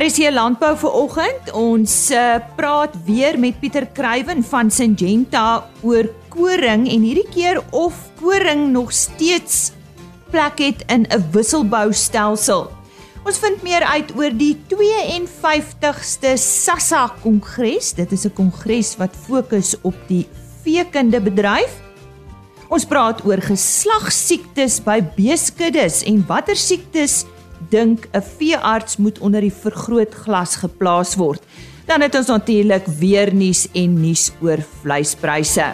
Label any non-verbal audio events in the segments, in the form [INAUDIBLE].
RC Landbou vir oggend. Ons uh, praat weer met Pieter Kruiven van Syngenta oor koring en hierdie keer of koring nog steeds plek het in 'n wisselboustelsel. Ons vind meer uit oor die 52ste SASSA kongres. Dit is 'n kongres wat fokus op die veekunde bedryf. Ons praat oor geslagsiektes by beeskuddes en watter siektes dink 'n veearts moet onder die vergrootglas geplaas word. Dan het ons natuurlik weer nuus en nuus oor vleispryse.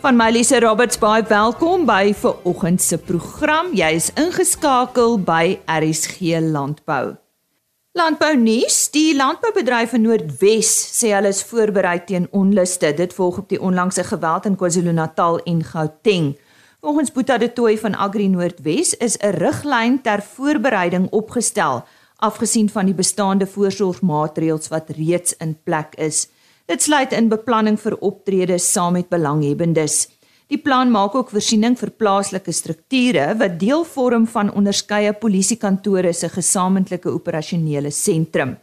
Van my Lise Roberts baie welkom by ver oggend se program. Jy is ingeskakel by RSG Landbou. Landbou nuus: Die landboubedryf in Noordwes sê hulle is voorberei teen onluste. Dit volg op die onlangse geweld in KwaZulu-Natal en Gauteng. Volgens Boeta de Tooi van Agri Noordwes is 'n riglyn ter voorbereiding opgestel, afgesien van die bestaande voorsorgmaatreëls wat reeds in plek is. Dit sluit in beplanning vir optredes saam met belanghebbendes. Die plan maak ook voorsiening vir plaaslike strukture wat deel vorm van onderskeie polisiekantore se gesamentlike operasionele sentrum.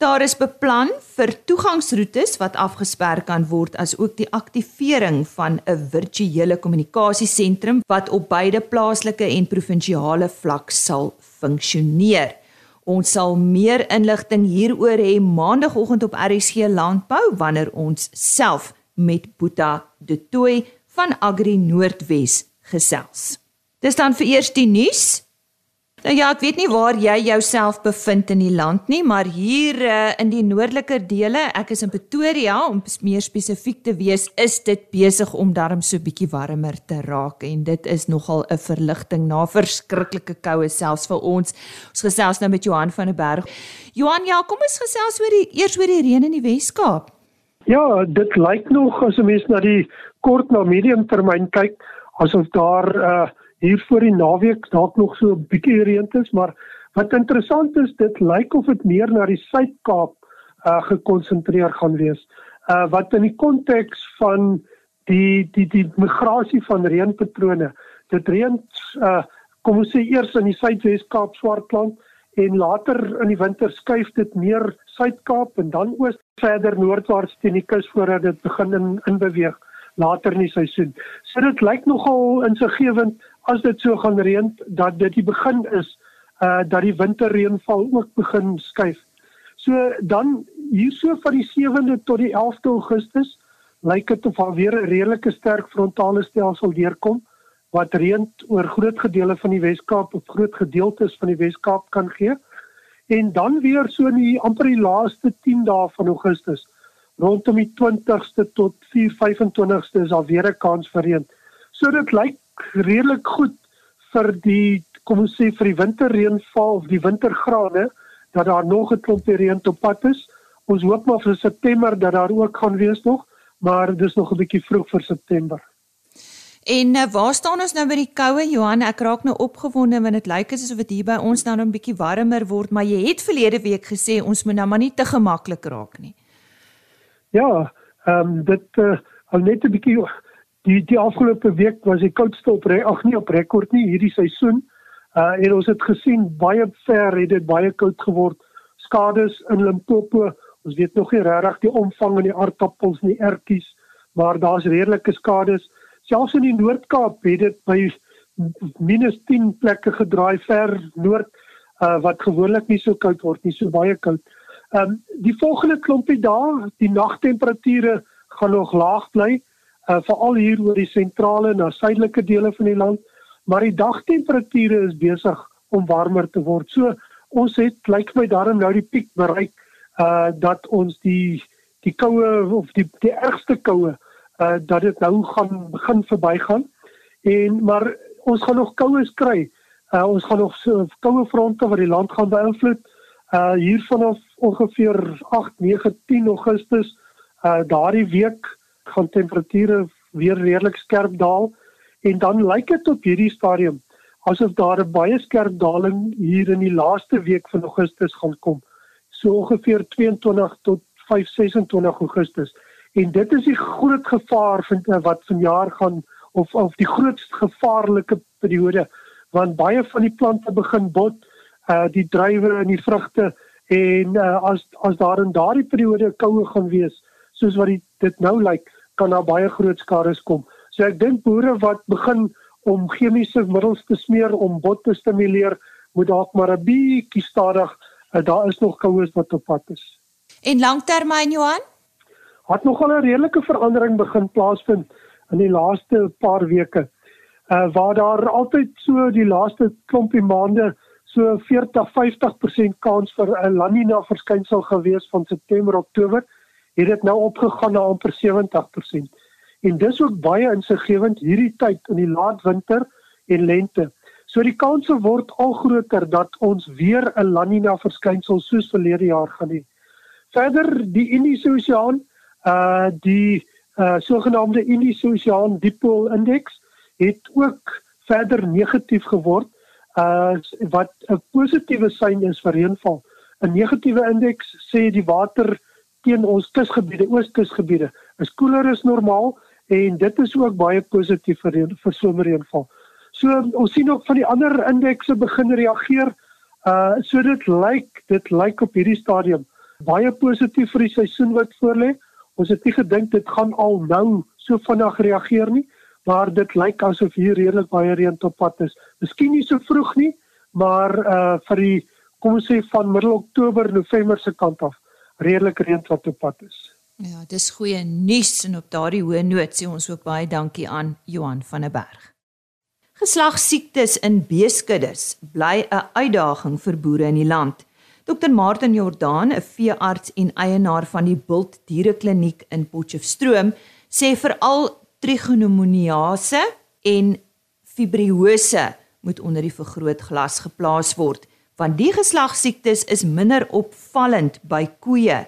Daar is beplan vir toegangsroetes wat afgesper kan word as ook die aktivering van 'n virtuele kommunikasiesentrum wat op beide plaaslike en provinsiale vlak sal funksioneer. Ons sal meer inligting hieroor hê maandagooggend op RSG Landbou wanneer ons self met Boeta De Tooi van Agri Noordwes gesels. Dis dan vir eers die nuus. Nou ja, ek weet nie waar jy jouself bevind in die land nie, maar hier uh, in die noordeliker dele, ek is in Pretoria om meer spesifiek te wees, is dit besig om darm so bietjie warmer te raak en dit is nogal 'n verligting na verskriklike koue selfs vir ons. Ons gesels nou met Johan van der Berg. Johan, ja, kom ons gesels oor die eers oor die reën in die Wes-Kaap. Ja, dit lyk nog as 'n mens na die kort na medium termyn kyk, asof daar uh hier voor die naweek dalk nog so 'n bietjie reën is, maar wat interessant is, dit lyk of dit meer na die Suid-Kaap uh gekonsentreer gaan wees. Uh wat in die konteks van die die die migrasie van reënpatrone. Dit reën uh kom ons sê eers in die Suidwes-Kaap, Swartland en later in die winter skuif dit meer Suid-Kaap en dan oos verder noordwaarts teen die kus voordat dit begin in in beweeg later in die seisoen. So dit lyk nogal insiggewend as dit so gaan reën dat dit die begin is uh dat die winterreënval ook begin skuif. So dan hierso van die 7de tot die 11de Augustus lyk dit of al weer 'n redelike sterk frontale stelsel deurkom wat reën oor groot gedeelte van die Wes-Kaap of groot gedeeltes van die Wes-Kaap kan gee. En dan weer so in die amper die laaste 10 dae van Augustus rondom die 20ste tot 4/25ste is al weer 'n kans vir reën. So dit lyk redelik goed vir die kom ons sê vir die winterreënval of die wintergrane dat daar nog 'n klomp reën op pad is. Ons hoop maar vir September dat daar ook gaan wees nog, maar dis nog 'n bietjie vroeg vir September. En uh, waar staan ons nou by die koue Johan? Ek raak nou opgewonde want dit lyk asof dit hier by ons nou 'n bietjie warmer word, maar jy het verlede week gesê ons moet nou maar nie te gemaklik raak nie. Ja, ehm um, dit uh, al net 'n bietjie die die afgelope week was die koudste op ag nee op rekord nie hierdie seisoen. Uh en ons het gesien baie ver het dit baie koud geword. Skades in Limpopo. Ons weet nog nie regtig die omvang van die aardappels nie, ertjies, maar daar's redelike skades. Selfs in die Noord-Kaap het dit by minus 10 plekke gedraai ver noord uh wat gewoonlik nie so koud word nie, so baie koud. Ehm um, die volgende klompie dae, die nagtemperature gaan nog laag bly uh, veral hier oor die sentrale na suidelike dele van die land, maar die dagtemperature is besig om warmer te word. So ons het lyk my daarom nou die piek bereik uh dat ons die die koue of die die ergste koue uh dat dit nou gaan begin verbygaan. En maar ons gaan nog koues kry. Uh ons gaan nog so koue fronte wat die land gaan beïnvloed. Uh hier vanaf ongeveer 8, 9, 10 Augustus uh daardie week gaan temperature weer redelik skerp daal en dan lyk dit op hierdie stadium asof daar 'n baie skerp daling hier in die laaste week van Augustus gaan kom. So ongeveer 22 tot 5 26 Augustus. En dit is die groot gevaar vind wat vanjaar gaan of of die grootste gevaarlike periode want baie van die plante begin bot uh die druiwe en die vrugte en uh, as as daar in daardie periode koue gaan wees soos wat die, dit nou lyk kan daar baie groot skade kom. So ek dink boere wat begin om chemiese middels te smeer om bot te stimuleer, moet dalk maar 'n bietjie stadig. Daar is nog koues wat op pad is. En langtermyn Johan? Het nogal 'n redelike verandering begin plaasvind in die laaste paar weke. Uh waar daar altyd so die laaste klompie maande so 40-50% kans vir 'n La Nina verskynsel gewees van September Oktober, het dit nou opgegaan na amper 70%. En dis ook baie insiggewend hierdie tyd in die laat winter en lente. So die kanse word al groter dat ons weer 'n La Nina verskynsel soos verlede jaar gaan hê. Verder die Indiese Oseaan, uh die uh sogenaamde Indiese Oseaan Dipole Index het ook verder negatief geword uh wat 'n positiewe sein is vir reënval. 'n Negatiewe indeks sê die water teen ons kusgebiede, ooskusgebiede, is koeler as normaal en dit is ook baie positief vir vir somerreënval. So ons sien ook van die ander indekse begin reageer. Uh so dit lyk dit lyk op hierdie stadium baie positief vir die seisoen wat voorlê. Ons het nie gedink dit gaan al nou so vinnig reageer nie, maar dit lyk asof hier redelik baie reën op pad is. Miskien nie so vroeg nie, maar uh vir die kom ons sê van middel Oktober, November se kant af redelik reën wat op pad is. Ja, dis goeie nuus en op daardie hoë noot sê ons ook baie dankie aan Johan van der Berg. Geslagsiektes in beeskuddes bly 'n uitdaging vir boere in die land. Dr Martin Jordaan, 'n veearts en eienaar van die Bult Dierekliniek in Potchefstroom, sê veral trigonomoniase en fibriose moet onder die vergrootglas geplaas word want die geslagsiektes is minder opvallend by koeie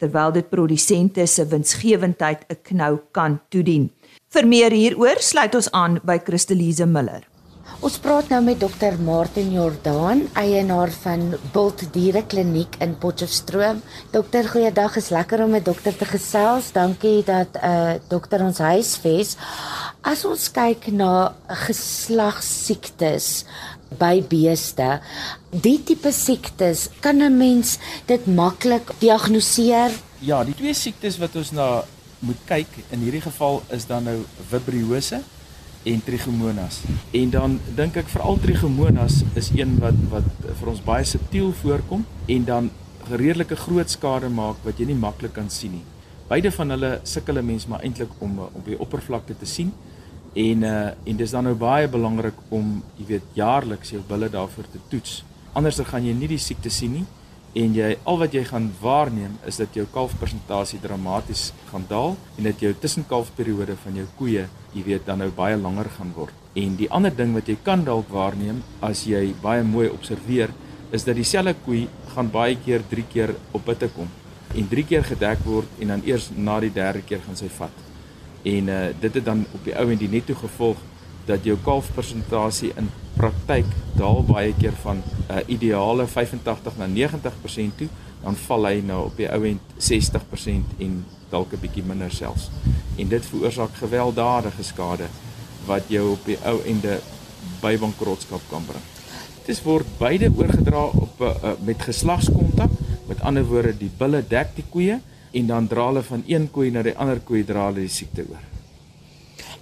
terwyl dit produsente se winsgewendheid 'n knou kan toedien. Vir meer hieroor sluit ons aan by Christelise Miller. Ons praat nou met dokter Martin Jordaan, eienaar van Bult Diere Kliniek in Potchefstroom. Dokter, goeiedag. Is lekker om met dokter te gesels. Dankie dat uh, dokter ons huisves. As ons kyk na geslagsiektes by beeste, die tipe siektes, kan 'n mens dit maklik diagnoseer? Ja, die twee siektes wat ons na moet kyk in hierdie geval is dan nou vibriose en trichomonas. En dan dink ek veral trichomonas is een wat wat vir ons baie subtiel voorkom en dan redelike groot skade maak wat jy nie maklik kan sien nie. Beide van hulle sukkel 'n mens maar eintlik om op die oppervlakte te sien. En uh en dis dan nou baie belangrik om jy weet jaarliks jou bulle daarvoor te toets. Anders dan gaan jy nie die siekte sien nie en jy al wat jy gaan waarneem is dat jou kalfpersentasie dramaties gaan daal en dat jou tussenkalfperiode van jou koeie, jy weet, dan nou baie langer gaan word. En die ander ding wat jy kan dalk waarneem as jy baie mooi observeer, is dat dieselfde koei gaan baie keer 3 keer op bitte kom en 3 keer gedek word en dan eers na die derde keer gaan sy vat. En uh dit het dan op die ou en die netto gevolg dat jou kalfpersentasie in praktyk daal baie keer van 'n uh, ideale 85 na 90% toe, dan val hy nou op die ou end 60% en dalk 'n bietjie minder selfs. En dit veroorsaak gewelddadige skade wat jou op die ou ende by bankrotskap kan bring. Dit word beide oorgedra op uh, met geslagskontak, met ander woorde die bulle dek die koeie en dan dra hulle van een koei na die ander koei dra hulle die siekte oor.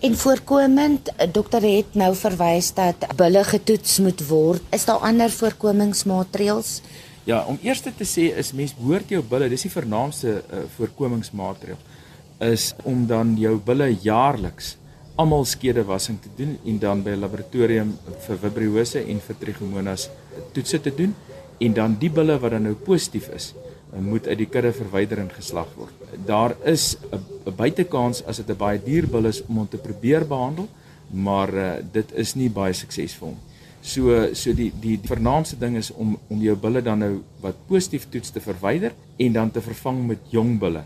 En voorkomend, dokter het nou verwys dat bulle getoets moet word. Is daar ander voorkomingsmaatreëls? Ja, om eers te sê is mens behoort jou bulle, dis die vernaamste uh, voorkomingsmaatreël is om dan jou bulle jaarliks almal skedewassing te doen en dan by 'n laboratorium vir vibriose en vir trichomonas toetse te doen en dan die bulle wat dan nou positief is, moet uit die kudde verwyder en geslag word. Daar is 'n buitekans as dit 'n baie duur bil is om hom te probeer behandel, maar uh, dit is nie baie suksesvol nie. So so die die die vernaamste ding is om om jou bulle dan nou wat positief toets te verwyder en dan te vervang met jong bulle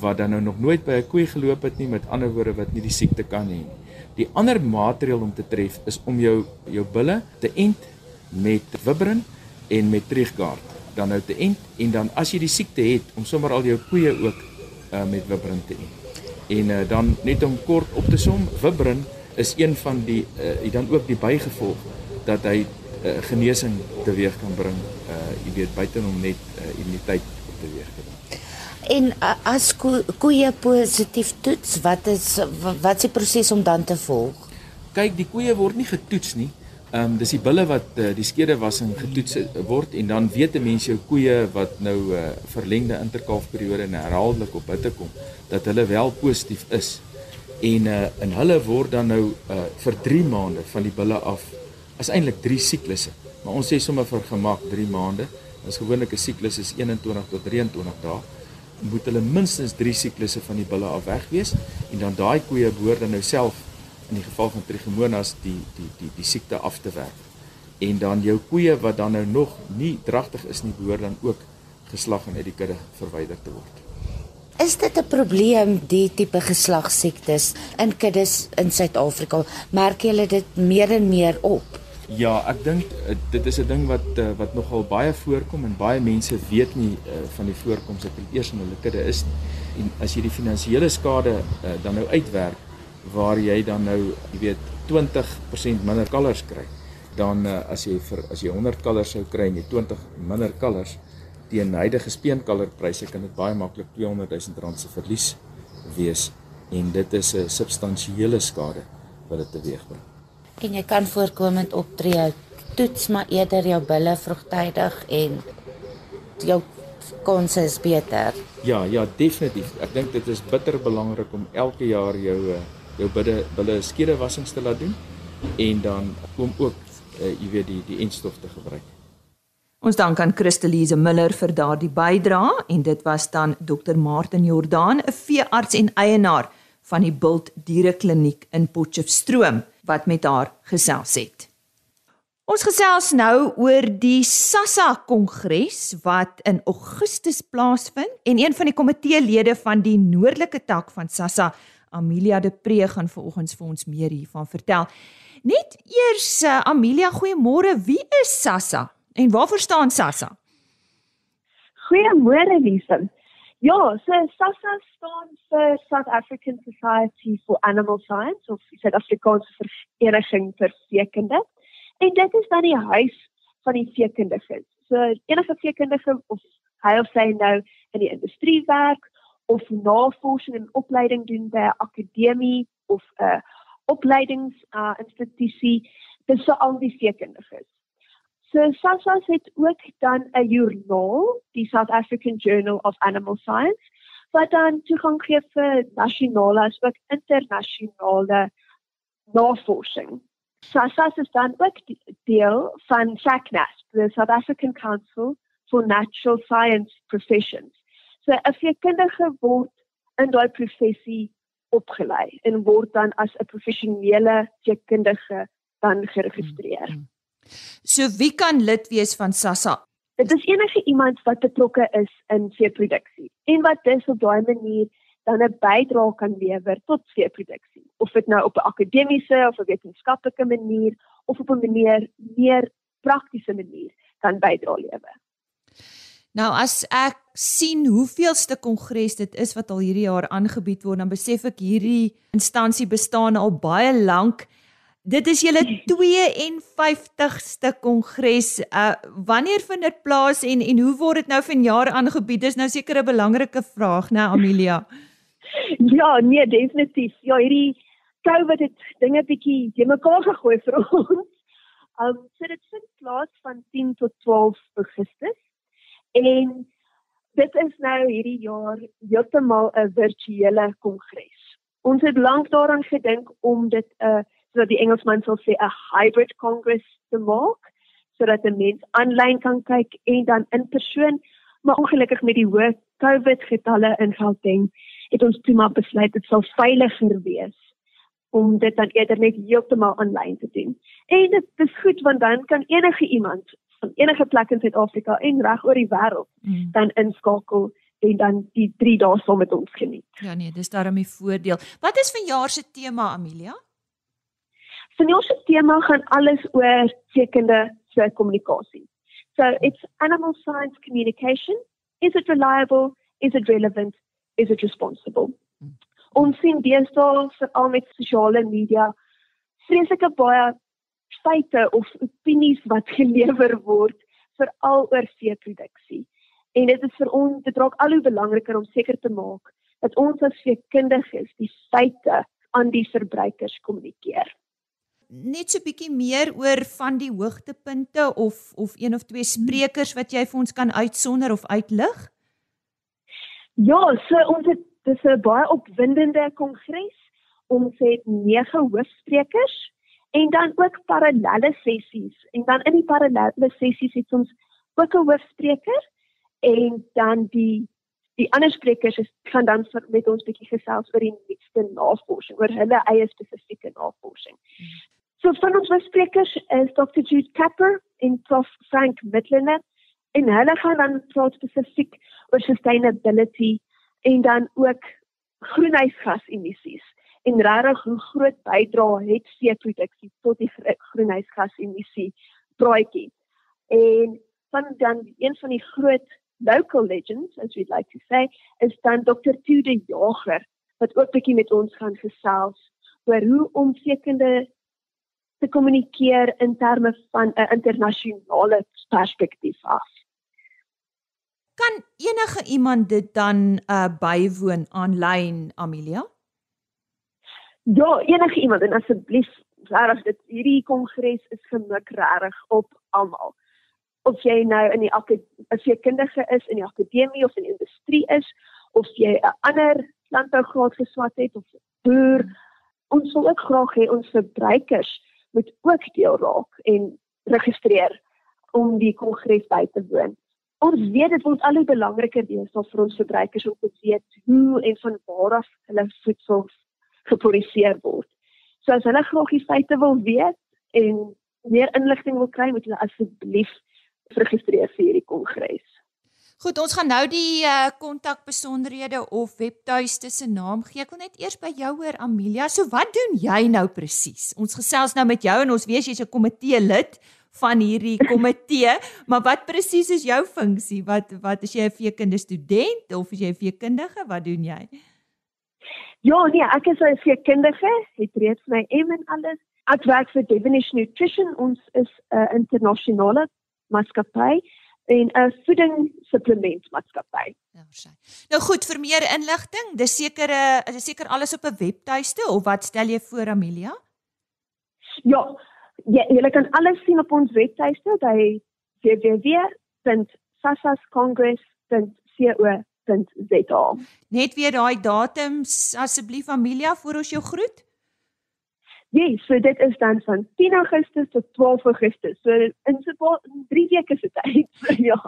wat dan nou nog nooit by 'n koei geloop het nie met ander woorde wat nie die siekte kan hê nie. Die ander maatreel om te tref is om jou jou bulle te ent met Wibrin en met Trigard dan nou te ent en dan as jy die siekte het om sommer al jou koeie ook uh, met Wibrin te ent. En uh, dan net om kort op te som, Wibrin is een van die uh, dan ook die bygevolg dat hy uh, genesing teweeg kan bring. Uh jy weet buite om net uh, immuniteit teweeg te bring. En uh, as ko koeie positief toets, wat is wat se proses om dan te volg? Kyk, die koeie word nie getoets nie. Ehm um, dis die bulle wat uh, die skedewassing getoets word en dan weet 'n mens jou koeie wat nou 'n uh, verlengde interkalfperiode en herhaaldelik op buite kom dat hulle wel positief is. En uh, in hulle word dan nou uh, vir 3 maande van die bulle af is eintlik 3 siklusse. Maar ons sê sommer vir gemak 3 maande. As gewoonlik 'n siklus is 21 tot 23 dae moet hulle minstens 3 siklusse van die bulle af weg wees en dan daai koeie behoort dan nou self in die geval van trichomonas die die die die siekte af te werk. En dan jou koeie wat dan nou nog nie dragtig is nie behoort dan ook geslag en uit die kudde verwyder te word. Is dit 'n probleem die tipe geslagsiektes in kuddes in Suid-Afrika? Merk julle dit meer en meer op? Ja, ek dink eh, dit is 'n ding wat eh, wat nogal baie voorkom en baie mense weet nie uh, van die voorkoms dat dit eers in hulle kudde is nie. En as jy die finansiële skade uh, dan nou uitwerk waar jy dan nou, jy weet, 20% minder kalvers kry, dan uh, as jy vir as jy 100 kalvers sou kry en jy 20 minder kalvers teen huidige speenkalverpryse kan dit baie maklik 200 000 rand se verlies wees en dit is 'n substansiële skade wat dit teweegbring en jy kan voorkomend optree. Toets maar eerder jou bulle vroegtydig en jou kans is beter. Ja, ja, definitief. Ek dink dit is bitter belangrik om elke jaar jou eh, jou bulle bulle skedewassings te laat doen en dan om ook uh, jy weet die die enstof te gebruik. Ons dank aan Christelise Miller vir daardie bydrae en dit was dan Dr. Martin Jordaan, 'n veearts en eienaar van die Bult Dierekliniek in Potchefstroom wat met haar gesels het. Ons gesels nou oor die SASSA kongres wat in Augustus plaasvind en een van die komiteelede van die noordelike tak van SASSA, Amelia de Pre gaan vanoggends vir ons meer hiervan vertel. Net eers uh, Amelia, goeiemôre. Wie is SASSA en waarvoor staan SASSA? Goeiemôre Lisa. Ja, so SASSA staan vir South African Society for Animal Science of Suid-Afrikaanse Vereniging vir Veekunde. En dit is dan die huis van die veekundiges. So enige veekundige of hy of sy nou in die industrie werk of navorsing en opleiding doen by 'n akademie of 'n opleidingsinstitusie, uh, dis so al die veekundiges. So SASSA het ook dan 'n joernaal, die South African Journal of Animal Science, wat dan toegang gee vir nasionale as ook internasionale navorsing. SASSA is dan ook deel van SACNAS, the South African Council for Natural Science Professions. So 'n veekundige word in daai professie opgelei en word dan as 'n professionele veekundige dan geregistreer. Mm -hmm. So wie kan lid wees van SASSA? Dit is enige iemand wat betrokke is in veeproduksie en wat dus op daai manier dan 'n bydrae kan lewer tot veeproduksie. Of dit nou op 'n akademiese of 'n wetenskaplike manier of op 'n manier meer praktiese manier kan bydra lewer. Nou as ek sien hoeveelste kongres dit is wat al hierdie jaar aangebied word, dan besef ek hierdie instansie bestaan al baie lank. Dit is julle 52ste kongres. Uh wanneer vind dit plaas en en hoe word dit nou vanjaar aangebied? Dis nou seker 'n belangrike vraag, né, Amelia? [LAUGHS] Ja, nee, definitief. Ja, hierdie COVID het dinge bietjie te mekaar gegooi vir [LAUGHS] ons. Um so dit vind plaas van 10 tot 12 Augustus. En dit is nou hierdie jaar heeltemal 'n virtuele kongres. Ons het lank daaraan gedink om dit 'n uh, sodat die Engelsman sal sê 'n hybrid congress te maak sodat 'n mens aanlyn kan kyk en dan in persoon maar ongelukkig met die hoë COVID getalle in Gauteng het ons toe maar besluit dit sal veiliger wees om dit dan eerder net heeltemal aanlyn te doen. En dit is goed want dan kan enige iemand van enige plek in Suid-Afrika en reg oor die wêreld mm. dan inskakel en dan die 3 dae saam met ons geniet. Ja nee, dis daarom die voordeel. Wat is vanjaar se tema Amelia? Vanjaar se tema gaan alles oor sekende se kommunikasie. So it's animal science communication. Is it reliable? Is it relevant? Is it responsible? Hmm. Ons sien deesdae veral met sosiale media vreeslike baie feite of opinies wat [LAUGHS] gelewer word veral oor veeproduksie. En dit is vir ons dit raak al hoe belangriker om seker te maak dat ons as veekundiges die feite aan die verbruikers kommunikeer. Net so 'n bietjie meer oor van die hoogtepunte of of een of twee sprekers wat jy vir ons kan uitsonder of uitlig? Ja, so ons het dis 'n baie opwindende kongres. Ons het 9 hoofsprekers en dan ook parallelle sessies. En dan in die parallelle sessies het ons ook 'n hoofspreker en dan die die ander sprekers is gaan dan met ons bietjie gesels oor die nuutste navorsing, oor hulle eie spesifieke navorsing. So van ons sprekers is Dr. Jude Capper en Prof Frank Mittlener en hulle gaan dan praat spesifiek oor sustainability en dan ook groenhuisgasemissies en regtig hoe groot bydra het veeproduksie tot die groenhuisgasemissie praatjie. En van dan een van die groot local legends as we'd like to say is dan Dr. Tude Jager wat ook bietjie met ons gaan gesels oor hoe om sekende te kommunikeer in terme van 'n internasionale perspektief af. Kan enige iemand dit dan uh bywoon aanlyn Amelia? Ja, enige iemand en asseblief regtig dit hierdie kongres is gemik regtig op almal. Of jy nou in die as jy kundige is in die akademie of in die industrie is of jy 'n ander landbougraad geswat het of boer, ons wil ook graag hê ons verbruikers moet ook deel raak en registreer om die kongres by te woon ons weet dit word al hoe belangriker wees vir ons verbruikers om te weet hoe en van waar af hulle voedsel geproduseer word. So as hulle graag die feite wil weet en meer inligting wil kry, moet hulle asseblief registreer vir hierdie kongres. Goed, ons gaan nou die uh, kontak uh, besonderhede of webtuiste se naam gee. Ek wil net eers by jou hoor Amelia. So wat doen jy nou presies? Ons gesels nou met jou en ons weet jy's 'n komitee lid van hierdie [LAUGHS] komitee, maar wat presies is jou funksie? Wat wat is jy 'n veekundige student of is jy 'n veekundige? Wat doen jy? Ja, nee, ek is 'n veekundige, het reeds my M en alles. Ek werk vir Devonish Nutrition. Ons is 'n internasionale maatskappy en 'n voeding supplement maatskappy. Ja, nou goed, vir meer inligting, dis seker is seker alles op 'n webtuiste of wat stel jy voor Amelia? Ja, jy jy kan alles sien op ons webtuiste by www.sasascongress.co.za. Net weer daai datums asseblief Amelia voor ons jou groet. Ja, yes, so dit is dan van 10 Augustus tot 12 Augustus. So in so 3 weke se tyd. [LAUGHS] ja.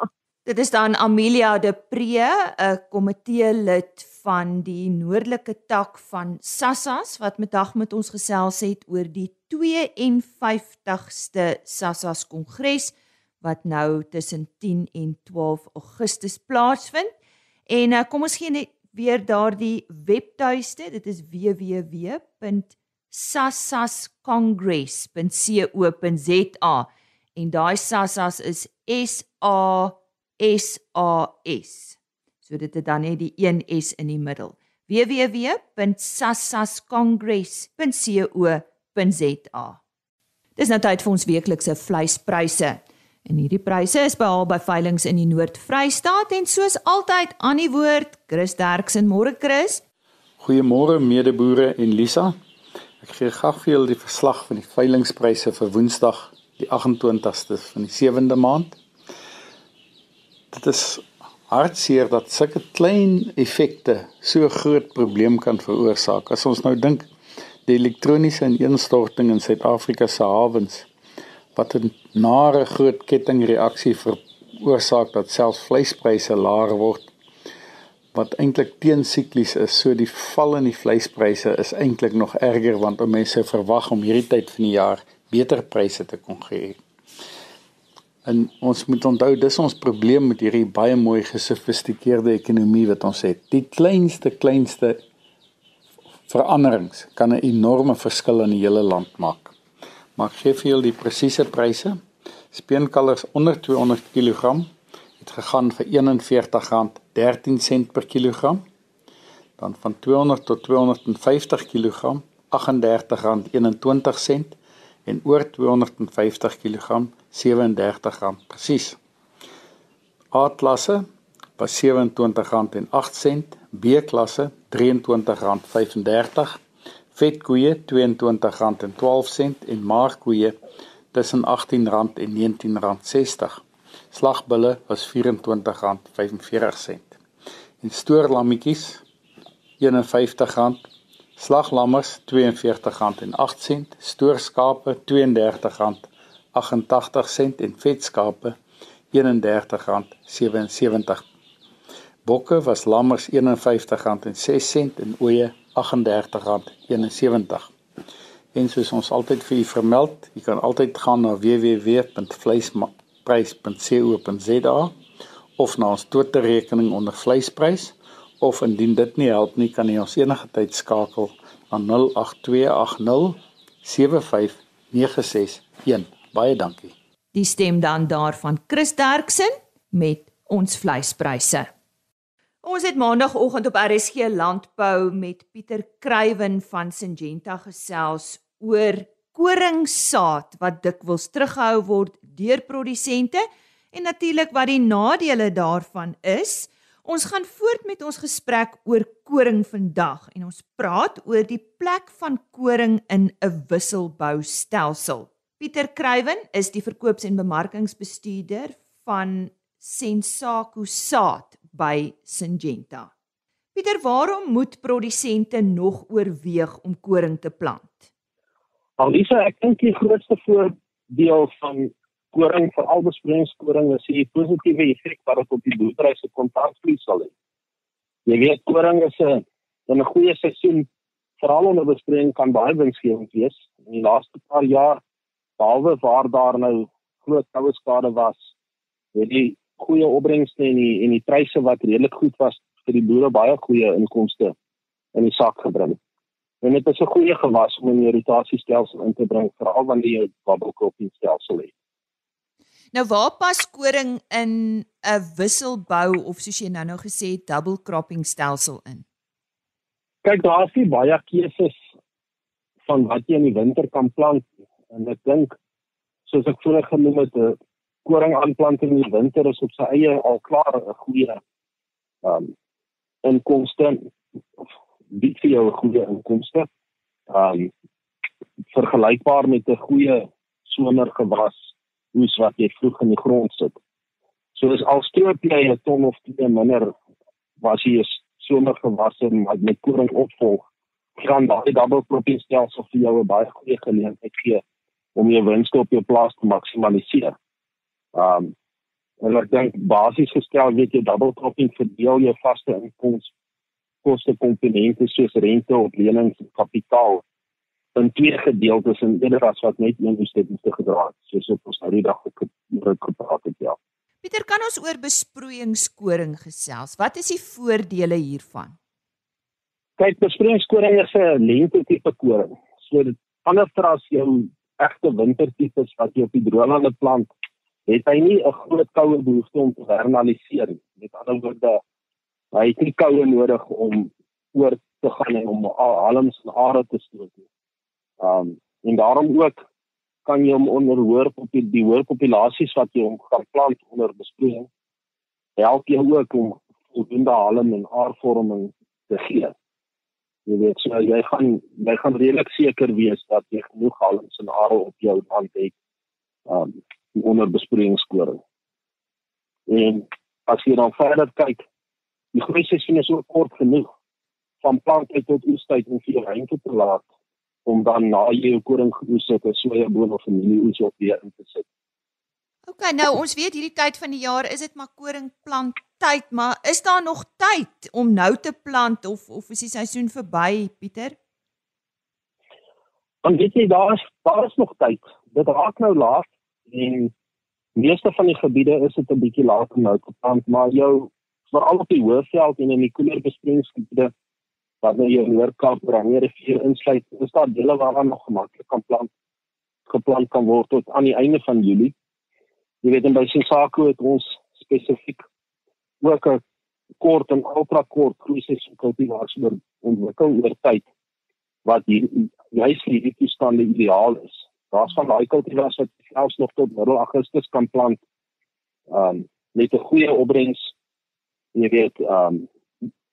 Dit is dan Amelia de Pre, 'n komitee lid van die noordelike tak van SASSAS wat vandag met ons gesels het oor die 52ste SASSAS kongres wat nou tussen 10 en 12 Augustus plaasvind. En uh, kom ons gee net weer daardie webtuiste. Dit is www.sassascongress.co.za en daai SASSAS is S A S A S. So dit het dan net die 1 S in die middel. www.sassascongress.co.za. Dis nou tyd vir ons weeklikse vleispryse. En hierdie pryse is behaal by veilinge in die Noord-Vrystaat en soos altyd aan die woord Chris Derksen. Môre Chris. Goeiemôre medeboere en Lisa. Ek gee graag vir julle die verslag van die veilingspryse vir Woensdag die 28ste van die 7de maand dit is hartseer dat sulke klein effekte so groot probleem kan veroorsaak. As ons nou dink die elektroniese ineenstorting in Suid-Afrika se hawens wat 'n nare groot kettingreaksie veroorsaak dat selfs vleispryse laer word wat eintlik teensiklies is. So die val in die vleispryse is eintlik nog erger want mense verwag om hierdie tyd van die jaar beter pryse te kon gee. En ons moet onthou dis ons probleem met hierdie baie mooi gesofistikeerde ekonomie wat ons het. Die kleinste kleinste veranderings kan 'n enorme verskil in die hele land maak. Maar gee vir julle die presiese pryse. Speenkalvers onder 200 kg het gegaan vir R41.13 per kilogram. Dan van 200 tot 250 kg R38.21 en oor 250 kg R37 presies. A-klasse was R27.08, B-klasse R23.35, vetkoeie R22.12 en maarkoeie tussen R18 en R19.60. Slagbulle was R24.45 en stoorlammetjies R51. Slaglammers R42.08 stoorskape R32.88 en vetskape R31.77 bokke was lammers R51.06 en ooe R38.71 en soos ons altyd vir u vermeld jy kan altyd gaan na www.vleisprys.co.za of na ons Twitter-rekening onder vleisprys of indien dit nie help nie kan jy ons enige tyd skakel aan 08280 75961 baie dankie. Die stem dan daarvan Chris Derksen met ons vleispryse Ons het maandagooggend op RSG Landbou met Pieter Kruiven van Syngenta gesels oor koringsaad wat dikwels teruggehou word deur produsente en natuurlik wat die nadele daarvan is. Ons gaan voort met ons gesprek oor koring vandag en ons praat oor die plek van koring in 'n wisselboustelsel. Pieter Kruiven is die verkoops- en bemarkingsbestuurder van Sensaku Saad by Syngenta. Pieter, waarom moet produsente nog oorweeg om koring te plant? Alisa, ek dink die grootste voordeel van koring vir al bespringskoring is die positiewe effek wat dit op die boerdery se kontantvloei sal hê. Jy weet koring is 'n in 'n goeie seisoen veral onder bespring kan baie winsgewend wees. In die laaste paar jaar behalwe waar daar nou groot koue skade was, het die goeie opbrengste en die en die pryse wat redelik goed was vir die boere baie goeie inkomste in die sak gebring. En dit is 'n goeie gewas om 'n irritasiestelsel in te bring veral wanneer jy 'n bubble cropping stelsel het. Nou waar pas koring in 'n wisselbou of soos jy nou-nou gesê het double cropping stelsel in? Kyk, daar is nie baie keuses van wat jy in die winter kan plant en ek dink soos ek vroeër genoem het, 'n koring aanplanting in die winter is op sy eie al klaar 'n goeie ehm um, inkomste bied vir jou 'n goeie inkomste. Ehm um, vergelykbaar met 'n goeie somergewas oes wat jy vroeg in die grond sit. So is al stroop jy 'n ton of twee minder was jy somergewasse met met koring opvolg, gaan daai double cropping stelsel vir jou 'n baie goeie geleentheid gee om jou wins op jou plaas te maksimaliseer. Um en ek dink basies gestel weet jy double cropping verdeel jou vaste inkomste koste komponente soos rente op lenings en kapitaal in twee gedeeltes en eerder as wat net een dit te gedra het soos op ons nou die dag gepraat het ja. Pieter kan ons oor besproeiingskoring gesels. Wat is die voordele hiervan? Kyk, besproeiingskoring is 'n lente tipe koring. So dit anders as jou egte wintertipes wat jy op die droëlande plant, het hy nie 'n groot koue behoefte om te vernaliseer nie. Met ander woorde, hy het nie koue nodig om oor te gaan en om halms en are te stoot nie. Um en daarom ook kan jy hom onderhoor op die, die hoë populasies wat jy hom gaan plant onder besproeiing. Help jy ook om voldoende halm en aardvorming te gee. Jy weet so jy gaan jy gaan redelik seker wees dat jy genoeg halms en are op jou land het um onder besproeiingskoring. En as jy dan verder kyk, die groei seisoen is ook kort genoeg van planttyd tot oestyd om vir ruimte te laat om dan na jy jou koring geoes het, 'n sojaboon of 'n mielieoes op weer in te sit. OK, nou ons weet hierdie tyd van die jaar is dit maar koringplant tyd, maar is daar nog tyd om nou te plant of of is die seisoen verby, Pieter? Dan weet jy daar is daar is nog tyd. Dit raak nou laat en meeste van die gebiede is dit 'n bietjie laat om nou te plant, maar jou veral op die hoëveld en in die koeler besproeiingsgebiede wat nou hier in Noord-Kaap oor die rivier insluit, is daar dele waar daar nog gemaklik kan plant geplant kan word tot aan die einde van Julie. Jy weet in by Sensako het ons spesifiek ook 'n kort en ultra kort groeiseisoen kultivars oor ontwikkel oor tyd wat hier juist hierdie toestande ideaal is. Daar's van daai kultivars wat selfs nog tot middel Augustus kan plant. Ehm um, met 'n goeie opbrengs. Jy weet, ehm um,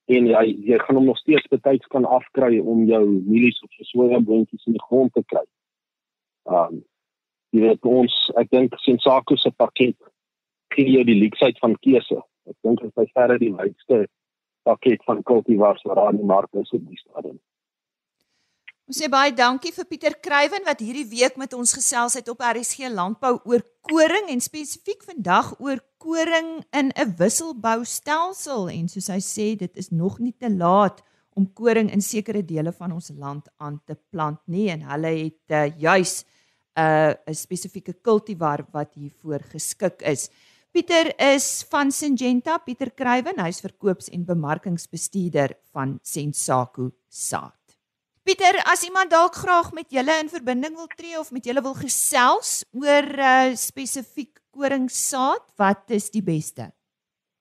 en jy jy gaan hom nog steeds betyds kan afkry om jou mielies of soja boontjies in die grond te kry. Ehm um, jy weet ons ek dink Sensako se pakket gee jou die leksheid van keuse. Ek dink dit is by verre die wydste pakket van kultivars wat daar in die mark is op die stadium. Ons sê baie dankie vir Pieter Kruiven wat hierdie week met ons gesels het op RSG Landbou oor koring en spesifiek vandag oor koring in 'n wisselboustelsel en soos hy sê dit is nog nie te laat om koring in sekere dele van ons land aan te plant nie en hulle het uh, juis 'n uh, 'n spesifieke kultivar wat hiervoor geskik is. Pieter is van Syngenta, Pieter Kruiven, hy's verkoops- en bemarkingsbestuurder van Sensaku Saad. Pieter, as iemand dalk graag met julle in verbinding wil tree of met julle wil gesels oor uh, spesifiek koringsaad, wat is die beste?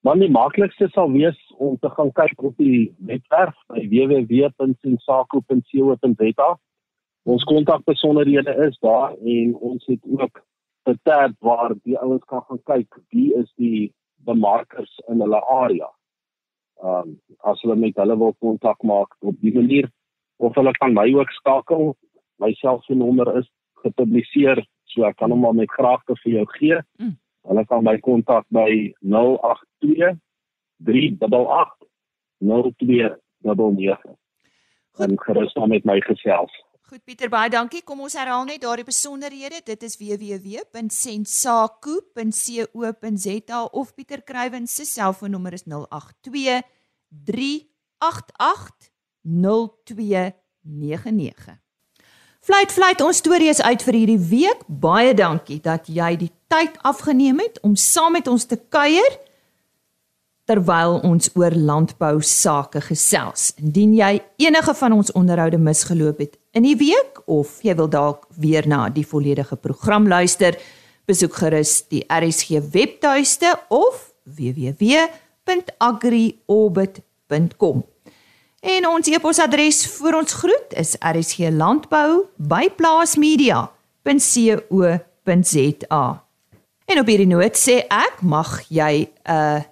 Maar die maklikste sal wees om te gaan kyk op die webwerf by www.sensako.co.za. Ons kontakbesonderhede is daar en ons het ook 'n tab waar die ouens kan gaan kyk wie is die bemarkers in hulle area. Ehm um, as hulle met hulle wil kontak maak op die manier of hulle kan my ook skakel. My selfoonnommer is gepubliseer, so ek kan hom maar met graagte vir jou gee. Mm. Hulle kan my kontak by 082 388 0299. En gerus dan met my gesels. Goed Pieter, baie dankie. Kom ons herhaal net daardie besonderhede. Dit is www.sensaku.co.za of Pieter Kruiven se selfoonnommer is 082 388 0299. Fluit fluit ons storie is uit vir hierdie week. Baie dankie dat jy die tyd afgeneem het om saam met ons te kuier terwyl ons oor landbou sake gesels. Indien jy enige van ons onderhoude misgeloop het in die week of jy wil dalk weer na die volledige program luister, besoek gerus die RSG webtuiste of www.agriorbit.com. En ons e-posadres vir ons groet is rsglandbou@plaasmedia.co.za. En op hierdie noot sê ek, mag jy 'n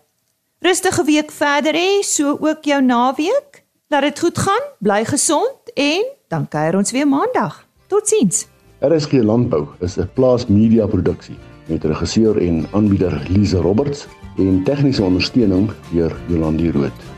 rustige week verder hê, so ook jou naweek. Laat dit goed gaan, bly gesond en dan kuier ons weer maandag. Totsiens. RSG Landbou is 'n plaasmedia produksie met regisseur en aanbieder Lize Roberts en tegniese ondersteuning deur Jolandi Root.